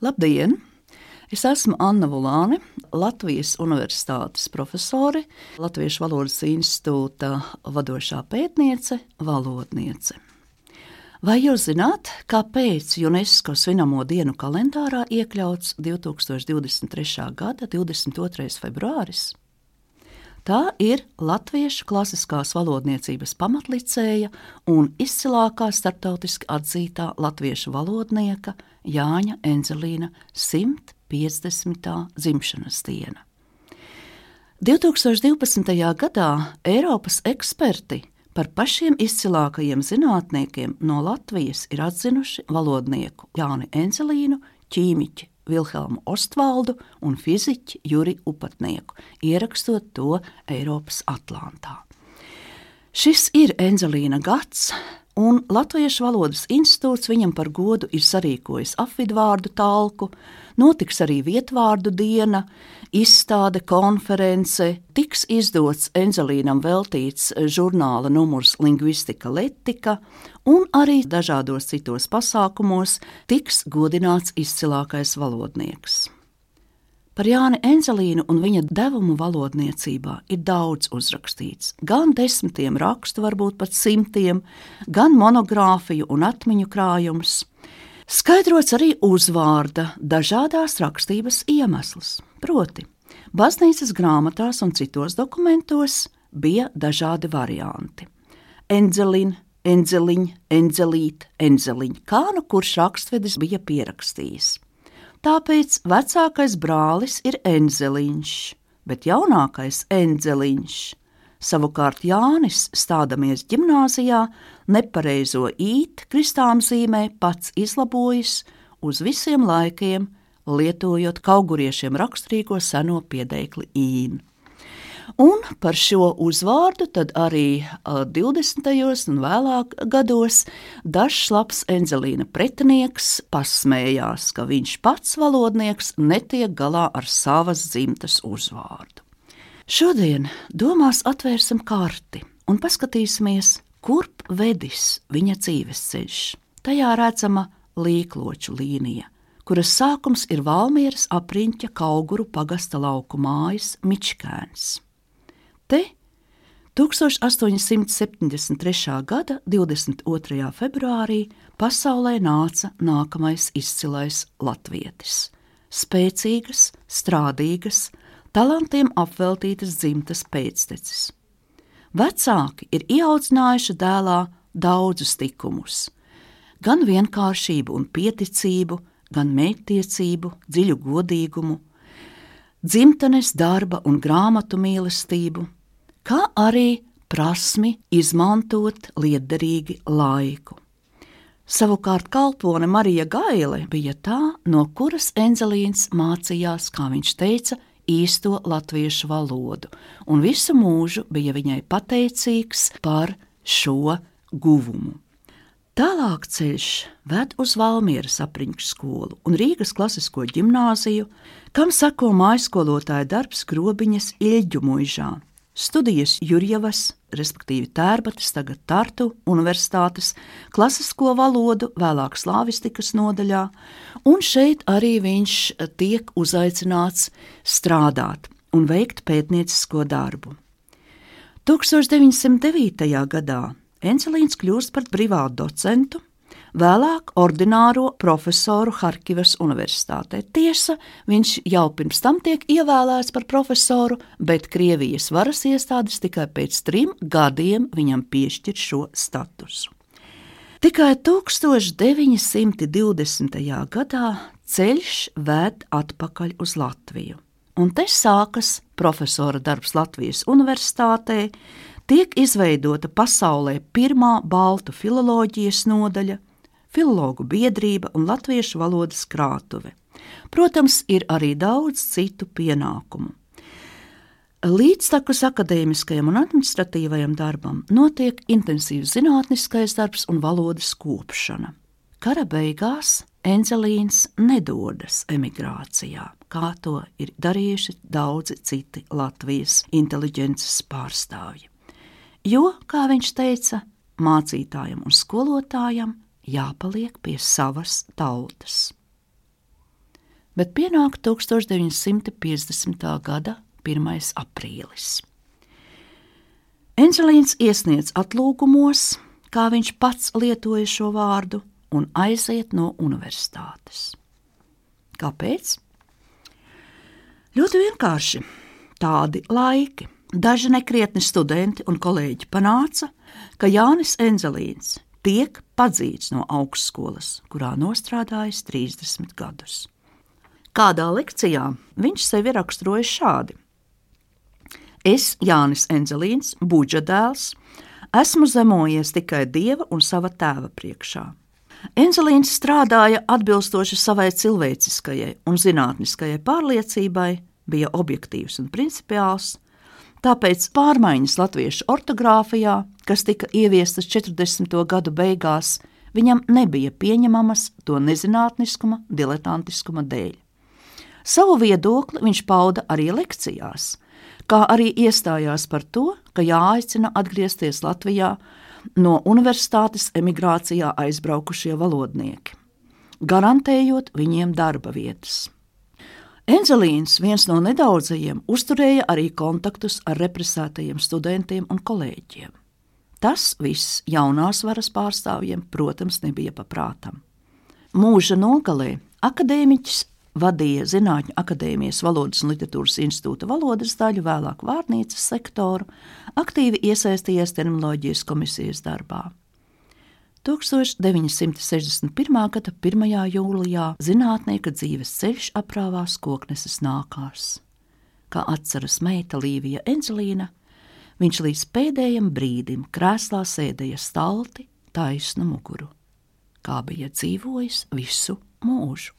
Labdien! Es esmu Anna Vulāne, Latvijas Universitātes profesore, Latviešu valodas institūta vadošā pētniece, valodniece. Vai jūs zināt, kāpēc UNESCO svinamo dienu kalendārā iekļauts 2023. gada 22. februāris? Tā ir Latviešu klasiskās valodniecības pamatlicēja un izcilākā starptautiski atzītā latviešu valodnieka Jāņa Enzelīna 150. dzimšanas diena. 2012. gadā Eiropas eksperti par pašiem izcilākajiem zinātniekiem no Latvijas ir atzinuši valodnieku Jāni Enzelīnu, ķīmiķi Vilhelmu Ostvaldu un fiziķi Juri Upatnieku, ierakstot to Eiropas Atlantā. Šis ir Enzelīna gads, un Latviešu valodas institūts viņam par godu ir sarīkojis apvidvārdu talku, notiks arī vietvārdu diena, izstāde, konference, tiks izdots Enzelīnam veltīts žurnāla numurs Lingvistika Letika, un arī dažādos citos pasākumos tiks godināts izcilākais valodnieks. Par Jāni Enzelīnu un viņa devumu valodniecībā ir daudz uzrakstīts. Gan desmitiem rakstu, varbūt pat simtiem, gan monogrāfiju un atmiņu krājums. Skaidrots arī uzvārda dažādās rakstības iemesls. Proti, baznīcas grāmatās un citos dokumentos bija dažādi varianti. Enzelīna, Enzeliņa, Enzelīte, Enzeliņa, kā nu kurš rakstvedis bija pierakstījis. Tāpēc vecākais brālis ir Enzeliņš, bet jaunākais Enzeliņš. Savukārt Jānis, stādamies gimnāzijā, nepareizo īt kristām zīmē pats izlabojis uz visiem laikiem, lietojot kauguriešiem raksturīgo seno piedeikli īnu. Un par šo uzvārdu arī 20. un vēlāk gados dažs labs Enzelīna pretinieks pasmējās, ka viņš pats valodnieks netiek galā ar savas dzimtas uzvārdu. Šodien domās atvērsim karti un paskatīsimies, kurp vedis viņa dzīves ceļš. Tajā redzama līkloču līnija, kuras sākums ir Valmieras apriņķa Kauguru pagasta lauku mājas Mičkēns. Te 1873. gada 22. februārī pasaulē nāca nākamais izcilais latvietis - spēcīgas, strādīgas, talantiem apveltītas dzimtas pēctecis. Vecāki ir ieaudzinājuši dēlā daudzus likumus, gan vienkāršību un pieticību, gan mērķtiecību, dziļu godīgumu, dzimtenes darba un grāmatu mīlestību kā arī prasmi izmantot liederīgi laiku. Savukārt kalpone Marija Gaile bija tā, no kuras Enzelīns mācījās, kā viņš teica, īsto latviešu valodu, un visu mūžu bija viņai pateicīgs par šo guvumu. Tālāk ceļš ved uz Valmieras apriņķu skolu un Rīgas klasisko ģimnāziju, kam sako mājskolotāja darbs Grobiņas Ilģu muižā, studijas Jurjevas, respektīvi Tērbatas, tagad Tartu Universitātes klasisko valodu, vēlāk slāvistikas nodaļā, un šeit arī viņš tiek uzaicināts strādāt un veikt pētniecisko darbu. 1909. gadā Encelīns kļūst par privātu docentu vēlāk ordināro profesoru Harkivas Universitātē. Tiesa, viņš jau pirms tam tiek ievēlēts par profesoru, bet Krievijas varas iestādes tikai pēc trim gadiem viņam piešķir šo statusu. Tikai 1920. gadā ceļš ved atpakaļ uz Latviju. Un te sākas profesora darbs Latvijas Universitātē, tiek izveidota pasaulē pirmā baltu filoloģijas nodaļa, filologu biedrība un latviešu valodas krātuve. Protams, ir arī daudz citu pienākumu. Līdztekus akadēmiskajam un administratīvajam darbam notiek intensīvs zinātniskais darbs un valodas kopšana. Kara beigās Enzelīns nedodas emigrācijā, kā to ir darījuši daudzi citi Latvijas inteliģences pārstāvji. Jo, kā viņš teica, mācītājam un skolotājam jāpaliek pie savas tautas. bet pienāk 1950. gada 1. aprīlis. Enzelīns iesniedz atlūgumos, kā viņš pats lietoja šo vārdu, un aiziet no universitātes. Kāpēc? Ļoti vienkārši. Tādi laiki. Daži nekrietni studenti un kolēģi panāca, ka Jānis Enzelīns tiek padzīts no augstskolas, kurā nostrādājis 30 gadus. Kādā lekcijā viņš sevi raksturoja šādi: Es, Jānis Enzelīns, budžeta dēls, esmu zemojies tikai dieva un sava tēva priekšā. Enzelīns strādāja atbilstoši savai cilvēciskajai un zinātniskajai pārliecībai, bija objektīvs un principiāls, tāpēc pārmaiņas latviešu ortogrāfijā, kas tika ieviestas 40. gadu beigās, viņam nebija pieņemamas to nezinātniskuma, diletantiskuma dēļ. Savu viedokli viņš pauda arī lekcijās, kā arī iestājās par to, ka jāaicina atgriezties Latvijā no universitātes emigrācijā aizbraukušie valodnieki, garantējot viņiem darba vietas. Enzelīns, viens no nedaudzajiem, uzturēja arī kontaktus ar represētajiem studentiem un kolēģiem. Tas viss jaunās varas pārstāvjiem, protams, nebija paprātam. Mūža nogalē akadēmiķis vadīja Zinātņu akadēmijas valodas un literatūras institūta valodas daļu, vēlāk vārnīcas sektoru, aktīvi iesaistījies terminoloģijas komisijas darbā. 1961. gada 1. jūlijā zinātnieka dzīves ceļš aprāvās kokneses nākās. Kā atceras meita Līvija Enzelīna, viņš līdz pēdējiem brīdim krēslā sēdēja stalti, taisnu muguru, kā bija dzīvojis visu mūžu.